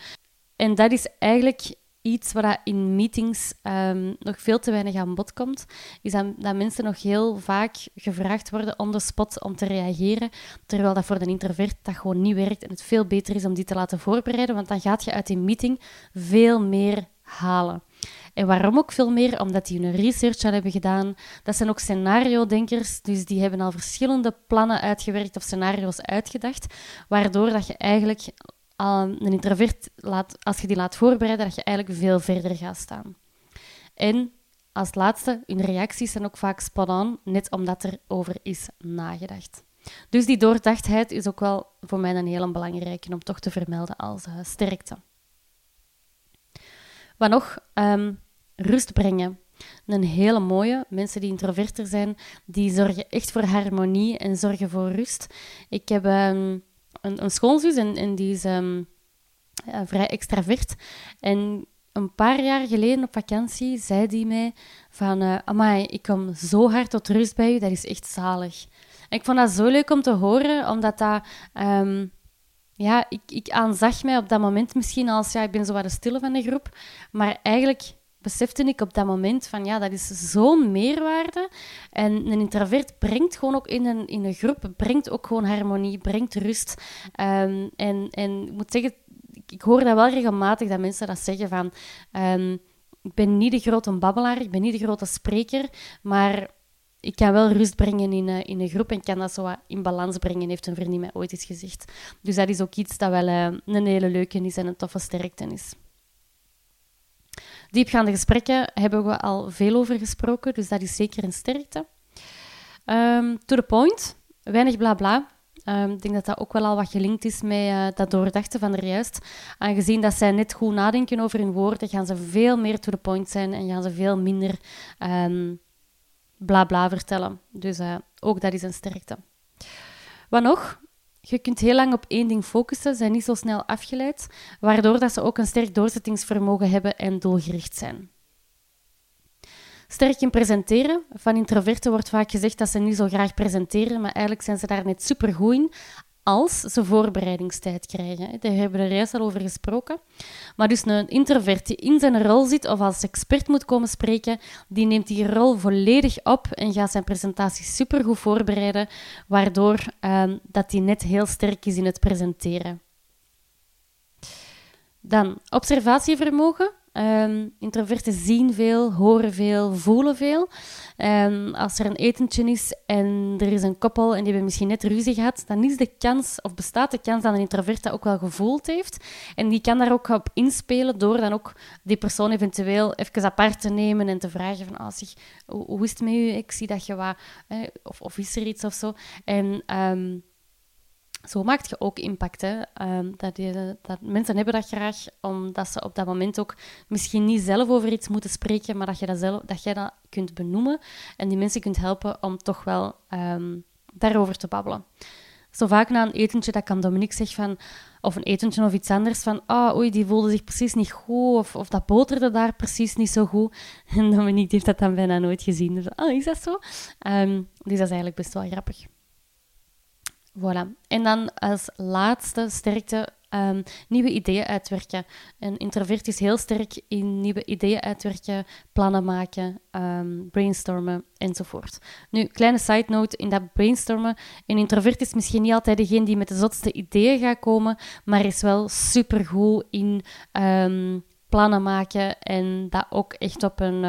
En dat is eigenlijk iets wat in meetings um, nog veel te weinig aan bod komt, is dat, mensen nog heel vaak gevraagd worden on the spot om te reageren, terwijl dat voor de introvert dat gewoon niet werkt en het veel beter is om die te laten voorbereiden, want dan gaat je uit die meeting veel meer halen. En waarom ook veel meer? Omdat die hun research al hebben gedaan. Dat zijn ook scenario-denkers, dus die hebben al verschillende plannen uitgewerkt of scenario's uitgedacht, waardoor dat je eigenlijk een introvert, laat, als je die laat voorbereiden, dat je eigenlijk veel verder gaat staan. En als laatste, hun reacties zijn ook vaak spot net omdat er over is nagedacht. Dus die doordachtheid is ook wel voor mij een hele belangrijke om toch te vermelden als uh, sterkte. Wat nog? Um, rust brengen. Een hele mooie. Mensen die introverter zijn, die zorgen echt voor harmonie en zorgen voor rust. Ik heb um, een, een schoolzus en, en die is ja, vrij extravert. En een paar jaar geleden op vakantie zei die mij van... Uh, amai, ik kom zo hard tot rust bij u, dat is echt zalig. Ik vond dat zo leuk om te horen, omdat dat... Um, ja, ik, ik aanzag mij op dat moment misschien als... Ja, ik ben zo wat de stille van de groep. Maar eigenlijk besefte ik op dat moment van ja, dat is zo'n meerwaarde. En een introvert brengt gewoon ook in een, in een groep, brengt ook gewoon harmonie, brengt rust. Um, en, en ik moet zeggen, ik hoor dat wel regelmatig dat mensen dat zeggen van um, ik ben niet de grote babbelaar, ik ben niet de grote spreker, maar ik kan wel rust brengen in, uh, in een groep en kan dat zo in balans brengen, heeft een vriendin mij ooit eens gezegd. Dus dat is ook iets dat wel uh, een hele leuke is en een toffe sterkte is. Diepgaande gesprekken hebben we al veel over gesproken, dus dat is zeker een sterkte. Um, to the point, weinig bla bla. Um, ik denk dat dat ook wel al wat gelinkt is met uh, dat doordachten van er juist. Aangezien dat zij net goed nadenken over hun woorden, gaan ze veel meer to the point zijn en gaan ze veel minder um, bla bla vertellen. Dus uh, ook dat is een sterkte. Wat nog? Je kunt heel lang op één ding focussen, zijn niet zo snel afgeleid, waardoor dat ze ook een sterk doorzettingsvermogen hebben en doelgericht zijn. Sterk in presenteren. Van introverten wordt vaak gezegd dat ze niet zo graag presenteren, maar eigenlijk zijn ze daar net supergoed in als ze voorbereidingstijd krijgen. Daar hebben we er juist al over gesproken. Maar dus een introvert die in zijn rol zit of als expert moet komen spreken, die neemt die rol volledig op en gaat zijn presentatie supergoed voorbereiden, waardoor um, dat hij net heel sterk is in het presenteren. Dan observatievermogen. Um, introverten zien veel, horen veel, voelen veel. Um, als er een etentje is en er is een koppel en die hebben misschien net ruzie gehad, dan is de kans, of bestaat de kans dat een introvert dat ook wel gevoeld heeft. En die kan daar ook op inspelen door dan ook die persoon eventueel even apart te nemen en te vragen van, oh, hoe, is het met u? Ik zie dat je wat... of, of is er iets of zo? En... Um, zo maakt je ook impact. Hè? Ehm, dat, je, dat mensen hebben dat graag, omdat ze op dat moment ook misschien niet zelf over iets moeten spreken, maar dat je dat, zelf, dat, jij dat kunt benoemen en die mensen kunt helpen om toch wel um, daarover te babbelen. Zo vaak na een etentje dat kan Dominique zeggen van, of een etentje of iets anders, van ah, oei, die voelde zich precies niet goed, of, of dat boterde daar precies niet zo goed. En Dominique heeft dat dan bijna nooit gezien. Dus, ah, is dat zo? Um, dus dat is eigenlijk best wel grappig. Voilà. En dan als laatste sterkte um, nieuwe ideeën uitwerken. Een introvert is heel sterk in nieuwe ideeën uitwerken, plannen maken, um, brainstormen enzovoort. Nu, kleine side note in dat brainstormen. Een introvert is misschien niet altijd degene die met de zotste ideeën gaat komen, maar is wel supergoed in um, plannen maken en dat ook echt op een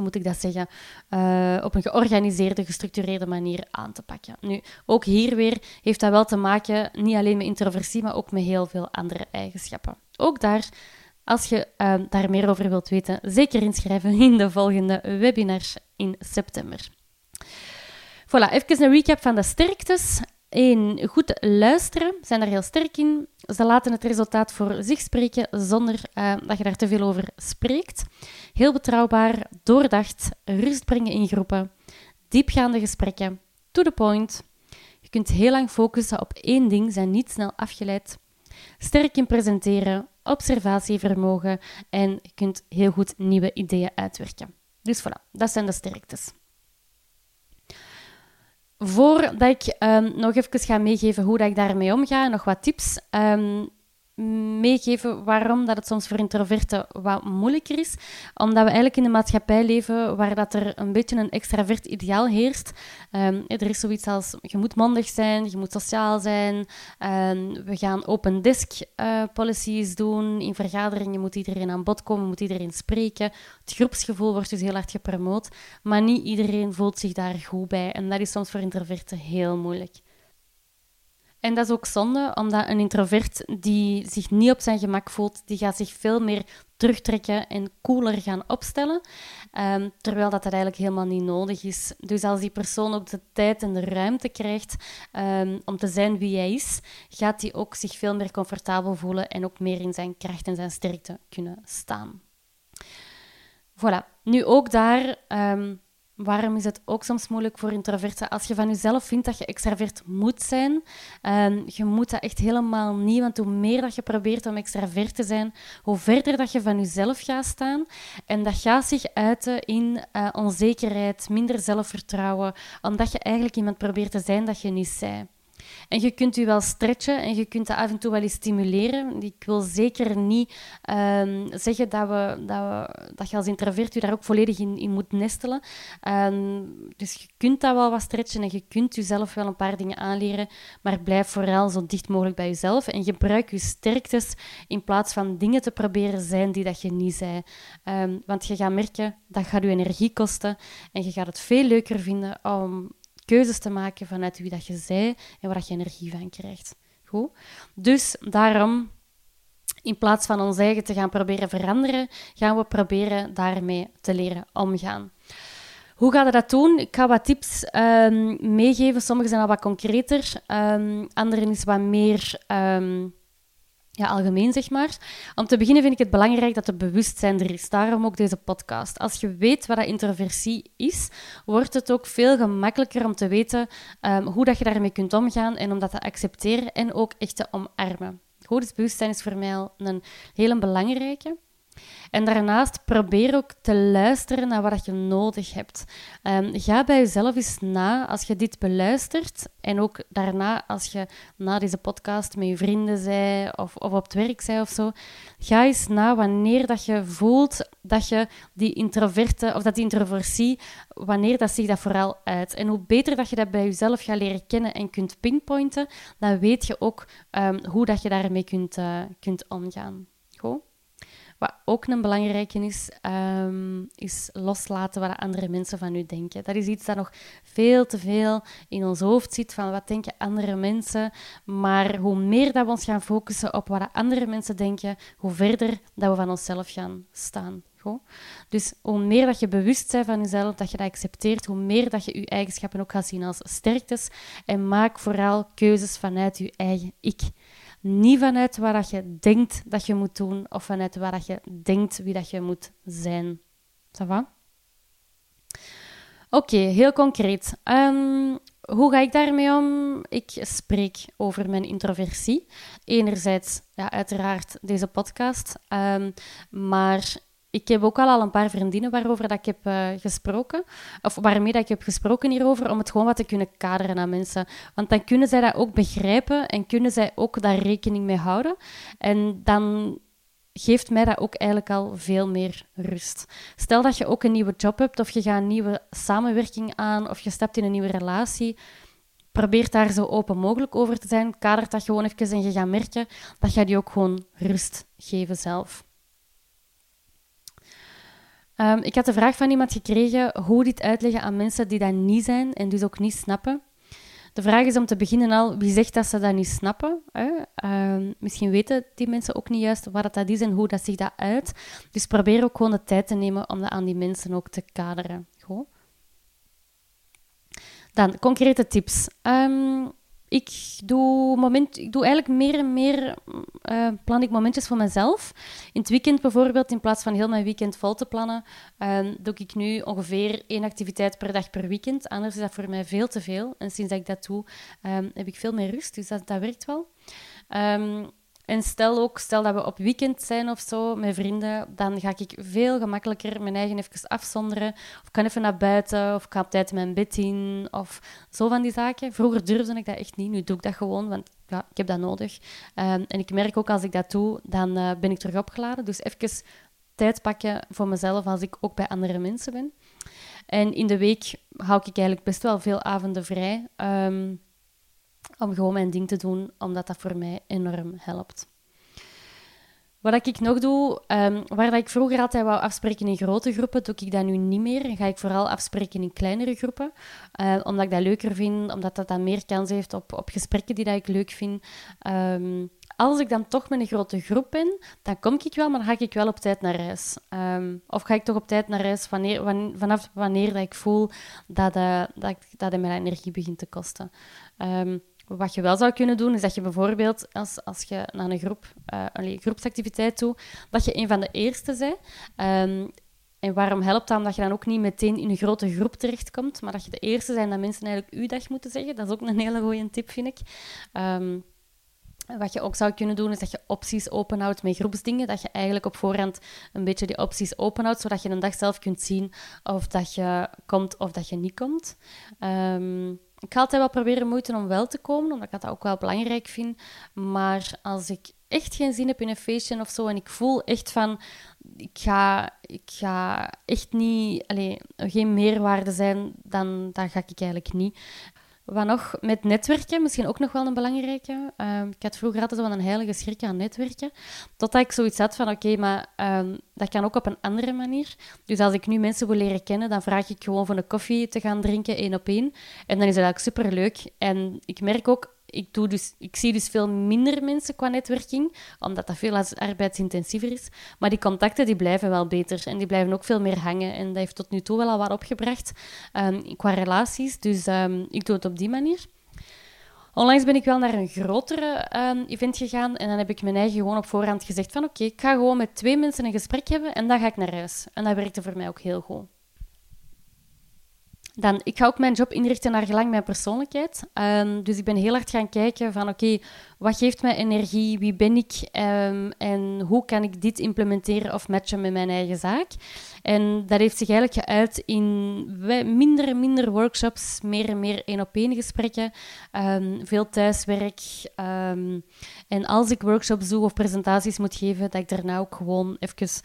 hoe moet ik dat zeggen, uh, op een georganiseerde, gestructureerde manier aan te pakken. Nu, ook hier weer heeft dat wel te maken, niet alleen met introversie, maar ook met heel veel andere eigenschappen. Ook daar, als je uh, daar meer over wilt weten, zeker inschrijven in de volgende webinars in september. Voilà, even een recap van de sterktes. Eén, goed luisteren, zijn er heel sterk in. Ze laten het resultaat voor zich spreken zonder uh, dat je daar te veel over spreekt. Heel betrouwbaar, doordacht, rust brengen in groepen, diepgaande gesprekken, to the point. Je kunt heel lang focussen op één ding, zijn niet snel afgeleid. Sterk in presenteren, observatievermogen en je kunt heel goed nieuwe ideeën uitwerken. Dus voilà, dat zijn de sterktes. Voordat ik um, nog even ga meegeven hoe dat ik daarmee omga, nog wat tips. Um, meegeven waarom dat het soms voor introverten wat moeilijker is. Omdat we eigenlijk in een maatschappij leven waar dat er een beetje een extravert ideaal heerst. Um, er is zoiets als, je moet mondig zijn, je moet sociaal zijn. Um, we gaan open desk uh, policies doen. In vergaderingen moet iedereen aan bod komen, moet iedereen spreken. Het groepsgevoel wordt dus heel hard gepromoot. Maar niet iedereen voelt zich daar goed bij. En dat is soms voor introverten heel moeilijk. En dat is ook zonde, omdat een introvert die zich niet op zijn gemak voelt, die gaat zich veel meer terugtrekken en cooler gaan opstellen, um, terwijl dat, dat eigenlijk helemaal niet nodig is. Dus als die persoon ook de tijd en de ruimte krijgt um, om te zijn wie hij is, gaat hij ook zich veel meer comfortabel voelen en ook meer in zijn kracht en zijn sterkte kunnen staan. Voilà. Nu ook daar um, Waarom is het ook soms moeilijk voor introverten? Als je van jezelf vindt dat je extravert moet zijn, um, je moet dat echt helemaal niet. Want hoe meer dat je probeert om extravert te zijn, hoe verder dat je van jezelf gaat staan. En dat gaat zich uiten in uh, onzekerheid, minder zelfvertrouwen, omdat je eigenlijk iemand probeert te zijn dat je niet bent. En je kunt je wel stretchen en je kunt dat af en toe wel eens stimuleren. Ik wil zeker niet um, zeggen dat, we, dat, dat je als introvert je daar ook volledig in, in moet nestelen. Um, dus je kunt dat wel wat stretchen en je kunt jezelf wel een paar dingen aanleren, maar blijf vooral zo dicht mogelijk bij jezelf en gebruik je sterktes in plaats van dingen te proberen zijn die dat je niet zei. Um, want je gaat merken, dat gaat je energie kosten en je gaat het veel leuker vinden om keuzes te maken vanuit wie dat je zij en waar je energie van krijgt. Goed? Dus daarom, in plaats van ons eigen te gaan proberen veranderen, gaan we proberen daarmee te leren omgaan. Hoe ga je dat doen? Ik ga wat tips um, meegeven. Sommige zijn al wat concreter, um, andere is wat meer um, ja, algemeen, zeg maar. Om te beginnen vind ik het belangrijk dat er bewustzijn er is. Daarom ook deze podcast. Als je weet wat dat introversie is, wordt het ook veel gemakkelijker om te weten um, hoe dat je daarmee kunt omgaan en om dat te accepteren en ook echt te omarmen. Goed, bewustzijn is voor mij al een hele belangrijke. En daarnaast probeer ook te luisteren naar wat je nodig hebt. Um, ga bij jezelf eens na als je dit beluistert en ook daarna als je na deze podcast met je vrienden zei of, of op het werk zei of zo. Ga eens na wanneer dat je voelt dat je die introverte of dat die introversie, wanneer dat zich dat vooral uit. En hoe beter dat je dat bij jezelf gaat leren kennen en kunt pinpointen, dan weet je ook um, hoe dat je daarmee kunt, uh, kunt omgaan. Wat ook een belangrijke is, um, is loslaten wat andere mensen van u denken. Dat is iets dat nog veel te veel in ons hoofd zit, van wat denken andere mensen. Maar hoe meer dat we ons gaan focussen op wat andere mensen denken, hoe verder dat we van onszelf gaan staan. Goed? Dus hoe meer dat je bewust bent van jezelf, dat je dat accepteert, hoe meer dat je je eigenschappen ook gaat zien als sterktes. En maak vooral keuzes vanuit je eigen ik. Niet vanuit waar dat je denkt dat je moet doen of vanuit waar dat je denkt wie dat je moet zijn. Ça va? Oké, heel concreet. Um, hoe ga ik daarmee om? Ik spreek over mijn introversie. Enerzijds, ja, uiteraard, deze podcast. Um, maar ik heb ook al, al een paar vriendinnen waarover dat ik heb uh, gesproken, of waarmee dat ik heb gesproken hierover, om het gewoon wat te kunnen kaderen aan mensen. Want dan kunnen zij dat ook begrijpen en kunnen zij ook daar rekening mee houden. En dan geeft mij dat ook eigenlijk al veel meer rust. Stel dat je ook een nieuwe job hebt, of je gaat een nieuwe samenwerking aan, of je stapt in een nieuwe relatie. Probeer daar zo open mogelijk over te zijn. Kader dat gewoon even en je gaat merken dat je die ook gewoon rust geven zelf. Um, ik had de vraag van iemand gekregen hoe dit uitleggen aan mensen die dat niet zijn en dus ook niet snappen. De vraag is om te beginnen al, wie zegt dat ze dat niet snappen? Hè? Uh, misschien weten die mensen ook niet juist wat dat is en hoe dat zich dat uit. Dus probeer ook gewoon de tijd te nemen om dat aan die mensen ook te kaderen. Goed. Dan, concrete tips. Um, ik doe, moment, ik doe eigenlijk meer en meer uh, plan ik momentjes voor mezelf. In het weekend bijvoorbeeld, in plaats van heel mijn weekend vol te plannen, uh, doe ik nu ongeveer één activiteit per dag per weekend. Anders is dat voor mij veel te veel. En sinds dat ik dat doe, um, heb ik veel meer rust. Dus dat, dat werkt wel. Um, En stel ook, stel dat we op weekend zijn of zo met vrienden, dan ga ik veel gemakkelijker mijn eigen even afzonderen. Of kan even naar buiten, of kan op tijd mijn bed in, of zo van die zaken. Vroeger durfde ik dat echt niet, nu doe ik dat gewoon, want ja, ik heb dat nodig. Ehm, en ik merk ook als ik dat doe, dan uh, ben ik terug opgeladen. Dus even tijd pakken voor mezelf als ik ook bij andere mensen ben. En in de week hou ik eigenlijk best wel veel avonden vrij. Um, om gewoon mijn ding te doen, omdat dat voor mij enorm helpt. Wat ik nog doe, um, waar ik vroeger altijd wou afspreken in grote groepen, doe ik dat nu niet meer. En ga ik vooral afspreken in kleinere groepen, uh, omdat ik dat leuker vind, omdat dat dan meer kans heeft op, op gesprekken die dat ik leuk vind. Um, als ik dan toch met een grote groep ben, dan kom ik wel, maar dan ga ik wel op tijd naar huis. Um, of ga ik toch op tijd naar huis wanneer, vanaf wanneer dat ik voel dat, uh, dat, dat het mijn energie begint te kosten. Wat je wel zou kunnen doen, is dat je bijvoorbeeld, als, als je naar een groep, uh, een groepsactiviteit toe, dat je een van de eerste bent. Um, en waarom helpt dat? Omdat je dan ook niet meteen in een grote groep terechtkomt, maar dat je de eerste zijn dat mensen eigenlijk uw dag moeten zeggen. Dat is ook een hele goede tip, vind ik. Um, wat je ook zou kunnen doen, is dat je opties openhoudt met groepsdingen. Dat je eigenlijk op voorhand een beetje die opties openhoudt, zodat je een dag zelf kunt zien of dat je komt of dat je niet komt. Um, ik ga altijd wel proberen moeite om wel te komen, omdat ik dat ook wel belangrijk vind. Maar als ik echt geen zin heb in een feestje of zo en ik voel echt van, ik ga, ik ga echt niet, allez, geen meerwaarde zijn, dan, dan ga ik eigenlijk niet. Wat nog met netwerken, misschien ook nog wel een belangrijke. Uh, ik had vroeger altijd wel een heilige schrik aan netwerken. Totdat ik zoiets had van, oké, maar um, dat kan ook op een andere manier. Dus als ik nu mensen wil leren kennen, dan vraag ik gewoon voor een koffie te gaan drinken, één op één. En dan is dat eigenlijk superleuk. En ik merk ook, ik, doe dus, ik zie dus veel minder mensen qua netwerking, omdat dat veel arbeidsintensiever is. Maar die contacten die blijven wel beter en die blijven ook veel meer hangen. En dat heeft tot nu toe wel al wat opgebracht um, qua relaties. Dus um, ik doe het op die manier. Onlangs ben ik wel naar een grotere um, event gegaan en dan heb ik mijn eigen gewoon op voorhand gezegd van oké, ik ga gewoon met twee mensen een gesprek hebben en dan ga ik naar huis. En dat werkte voor mij ook heel goed. Dan, ik ga ook mijn job inrichten naar gelang mijn persoonlijkheid. Um, dus ik ben heel hard gaan kijken van oké, wat geeft mij energie? Wie ben ik? Um, en hoe kan ik dit implementeren of matchen met mijn eigen zaak? En dat heeft zich eigenlijk geuit in minder en minder workshops, meer en meer één-op-één gesprekken, um, veel thuiswerk. En als ik workshops doe of presentaties moet geven, dat ik daarna ook gewoon even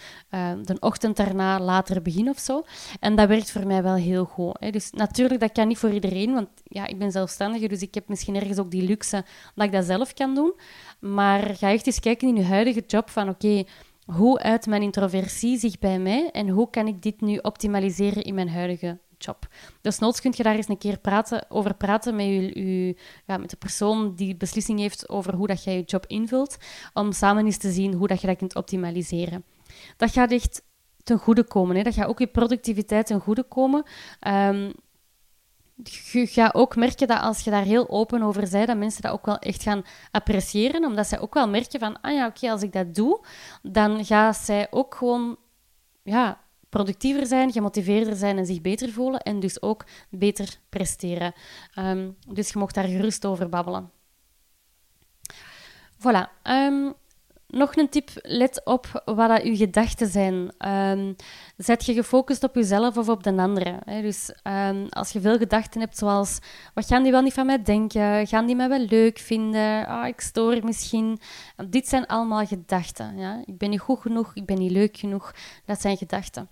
de ochtend daarna later begin of zo. En dat werkt voor mij wel heel goed. Dus natuurlijk, dat kan niet voor iedereen, want ja, ik ben zelfstandige, dus ik heb misschien ergens ook die luxe dat ik dat zelf kan doen. Maar ga echt eens kijken in je huidige job van oké, hoe uit mijn introversie zich bij mij en hoe kan ik dit nu optimaliseren in mijn huidige job. Dus noods kun je daar eens een keer praten, over praten met, je, met de persoon die beslissing heeft over hoe dat jij je job invult, om samen eens te zien hoe dat je dat kunt optimaliseren. Dat gaat echt ten goede komen. Hè. Dat gaat ook je productiviteit ten goede komen. Um, je gaat ook merken dat als je daar heel open over bent, dat mensen dat ook wel echt gaan appreciëren. Omdat zij ook wel merken van, ah ja, oké, als ik dat doe, dan gaan zij ook gewoon ja, productiever zijn, gemotiveerder zijn en zich beter voelen. En dus ook beter presteren. Um, dus je mocht daar gerust over babbelen. Voilà. Um, nog een tip, let op wat dat uw gedachten zijn. Um, zet je gefocust op jezelf of op de andere. Hè? Dus um, als je veel gedachten hebt, zoals wat gaan die wel niet van mij denken? Gaan die mij wel leuk vinden? Ah, ik stoor misschien. Dit zijn allemaal gedachten. Ja? Ik ben niet goed genoeg, ik ben niet leuk genoeg. Dat zijn gedachten.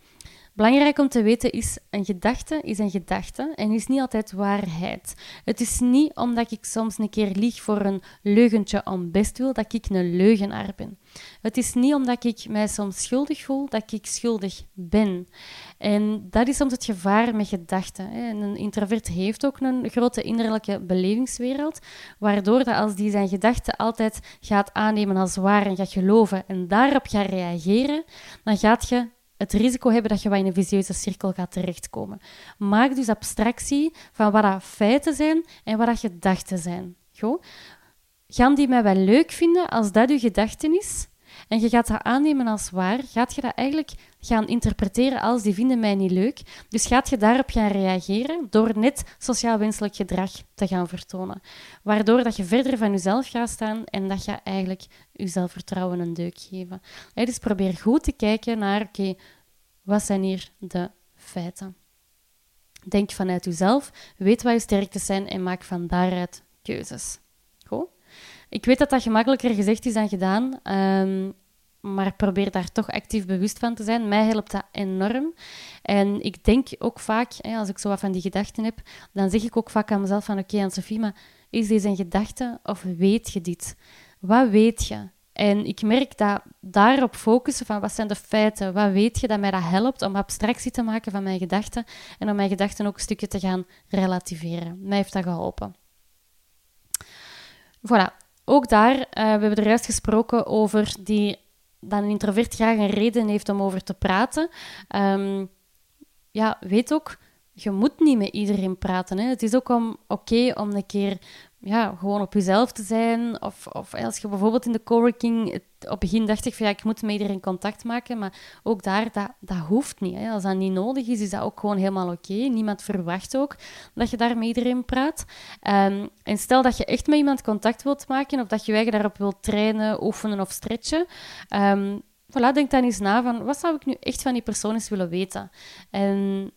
Belangrijk om te weten is, een gedachte is een gedachte en is niet altijd waarheid. Het is niet omdat ik soms een keer lieg voor een leugentje om best wil, dat ik een leugenaar ben. Het is niet omdat ik mij soms schuldig voel, dat ik schuldig ben. En dat is soms het gevaar met gedachten. een introvert heeft ook een grote innerlijke belevingswereld, waardoor dat als die zijn gedachten altijd gaat aannemen als waar en gaat geloven en daarop gaat reageren, dan gaat je het risico hebben dat je wat in een visieuze cirkel gaat terechtkomen. Maak dus abstractie van wat dat feiten zijn en wat dat gedachten zijn. Goed? Gaan die mij wel leuk vinden als dat uw gedachten is? En je gaat dat aannemen als waar, gaat je dat eigenlijk gaan interpreteren als die vinden mij niet leuk. Dus gaat je daarop gaan reageren door net sociaal wenselijk gedrag te gaan vertonen. Waardoor dat je verder van jezelf gaat staan en dat je eigenlijk je zelfvertrouwen een deuk geven. dus probeer goed te kijken naar, oké, wat zijn hier de feiten? Denk vanuit jezelf, weet wat je sterktes zijn en maak van daaruit keuzes. Ik weet dat dat gemakkelijker gezegd is dan gedaan, ehm, maar probeer daar toch actief bewust van te zijn. Mij helpt dat enorm. En ik denk ook vaak, als ik zo wat van die gedachten heb, dan zeg ik ook vaak aan mezelf van oké, okay, maar is deze een gedachte of weet je dit? Wat weet je? En ik merk dat daarop focussen van wat zijn de feiten, wat weet je dat mij dat helpt om abstractie te maken van mijn gedachten en om mijn gedachten ook een stukje te gaan relativeren. Mij heeft dat geholpen. Voilà, ook daar, uh, we hebben er juist gesproken over die, dat een introvert graag een reden heeft om over te praten. Um, ja, weet ook, je moet niet met iedereen praten. Hè. Het is ook oké om een keer ja, gewoon op jezelf te zijn. Of, of als je bijvoorbeeld in de coworking... op het begin dacht ik van ja, ik moet met iedereen contact maken. Maar ook daar, dat, dat hoeft niet. Hè. Als dat niet nodig is, is dat ook gewoon helemaal oké. Niemand verwacht ook dat je daar met iedereen praat. Um, en stel dat je echt met iemand contact wilt maken... of dat je je daarop wilt trainen, oefenen of stretchen... Um, voilà, denk dan eens na van wat zou ik nu echt van die persoon eens willen weten. En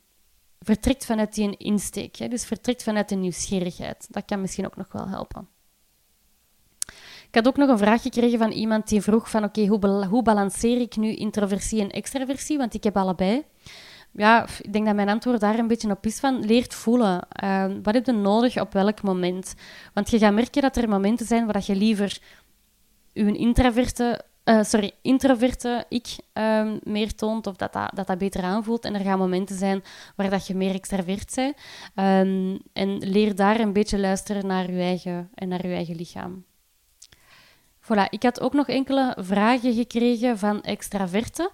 vertrekt vanuit die insteek. Hè? Dus vertrekt vanuit de nieuwsgierigheid. Dat kan misschien ook nog wel helpen. Ik had ook nog een vraag gekregen van iemand die vroeg van oké, hoe, hoe balanceer ik nu introversie en extraversie? Want ik heb allebei. Ja, ik denk dat mijn antwoord daar een beetje op is van leert voelen. Uh, wat heb je nodig op welk moment? Want je gaat merken dat er momenten zijn waar je liever je introverte uh, sorry, introverte ik um, meer toont of dat dat, dat dat beter aanvoelt. En er gaan momenten zijn waar dat je meer extravert bent. Um, en leer daar een beetje luisteren naar je eigen, en naar je eigen lichaam. Voilà, ik had ook nog enkele vragen gekregen van extraverten.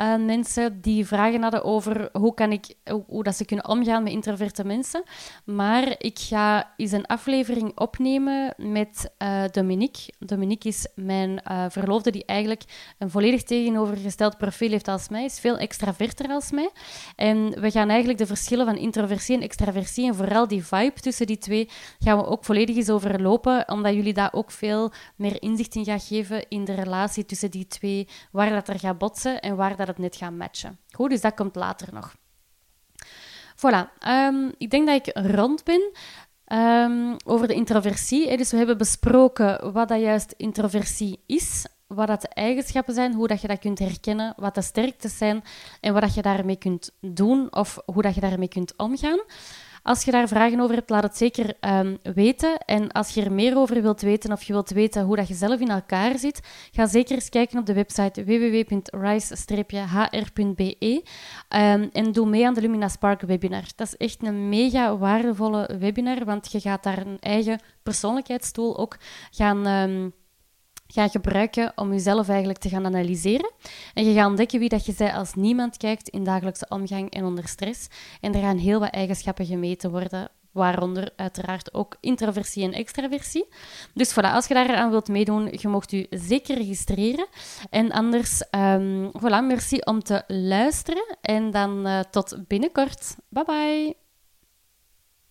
Uh, mensen die vragen hadden over hoe, kan ik, hoe, dat ze kunnen omgaan met introverte mensen. Maar ik ga eens een aflevering opnemen met uh, Dominique. Dominique is mijn uh, verloofde die eigenlijk een volledig tegenovergesteld profiel heeft als mij. Is veel extraverter als mij. En we gaan eigenlijk de verschillen van introversie en extraversie en vooral die vibe tussen die twee gaan we ook volledig eens overlopen, omdat jullie daar ook veel meer inzicht in gaan geven in de relatie tussen die twee, waar dat er gaat botsen en waar dat het net gaan matchen. Goed, dus dat komt later nog. Voilà, ehm, ik denk dat ik rond ben. Um, over de introversie. Dus we hebben besproken wat dat juist introversie is, wat dat de eigenschappen zijn, hoe dat je dat kunt herkennen, wat de sterktes zijn en wat dat je daarmee kunt doen of hoe dat je daarmee kunt omgaan. Als je daar vragen over hebt, laat het zeker um, weten. En als je er meer over wilt weten of je wilt weten hoe dat je zelf in elkaar zit, ga zeker eens kijken op de website www.rise-hr.be ehm, en doe mee aan de Lumina Spark webinar. Dat is echt een mega waardevolle webinar, want je gaat daar een eigen persoonlijkheidstool ook gaan... Um, gaan gebruiken om jezelf eigenlijk te gaan analyseren. En je gaat ontdekken wie dat je bent als niemand kijkt in dagelijkse omgang en onder stress. En er gaan heel wat eigenschappen gemeten worden, waaronder uiteraard ook introversie en extraversie. Dus voilà, als je daar aan wilt meedoen, je mocht u zeker registreren. En anders, um, voilà, merci om te luisteren. En dan uh, tot binnenkort. Bye bye!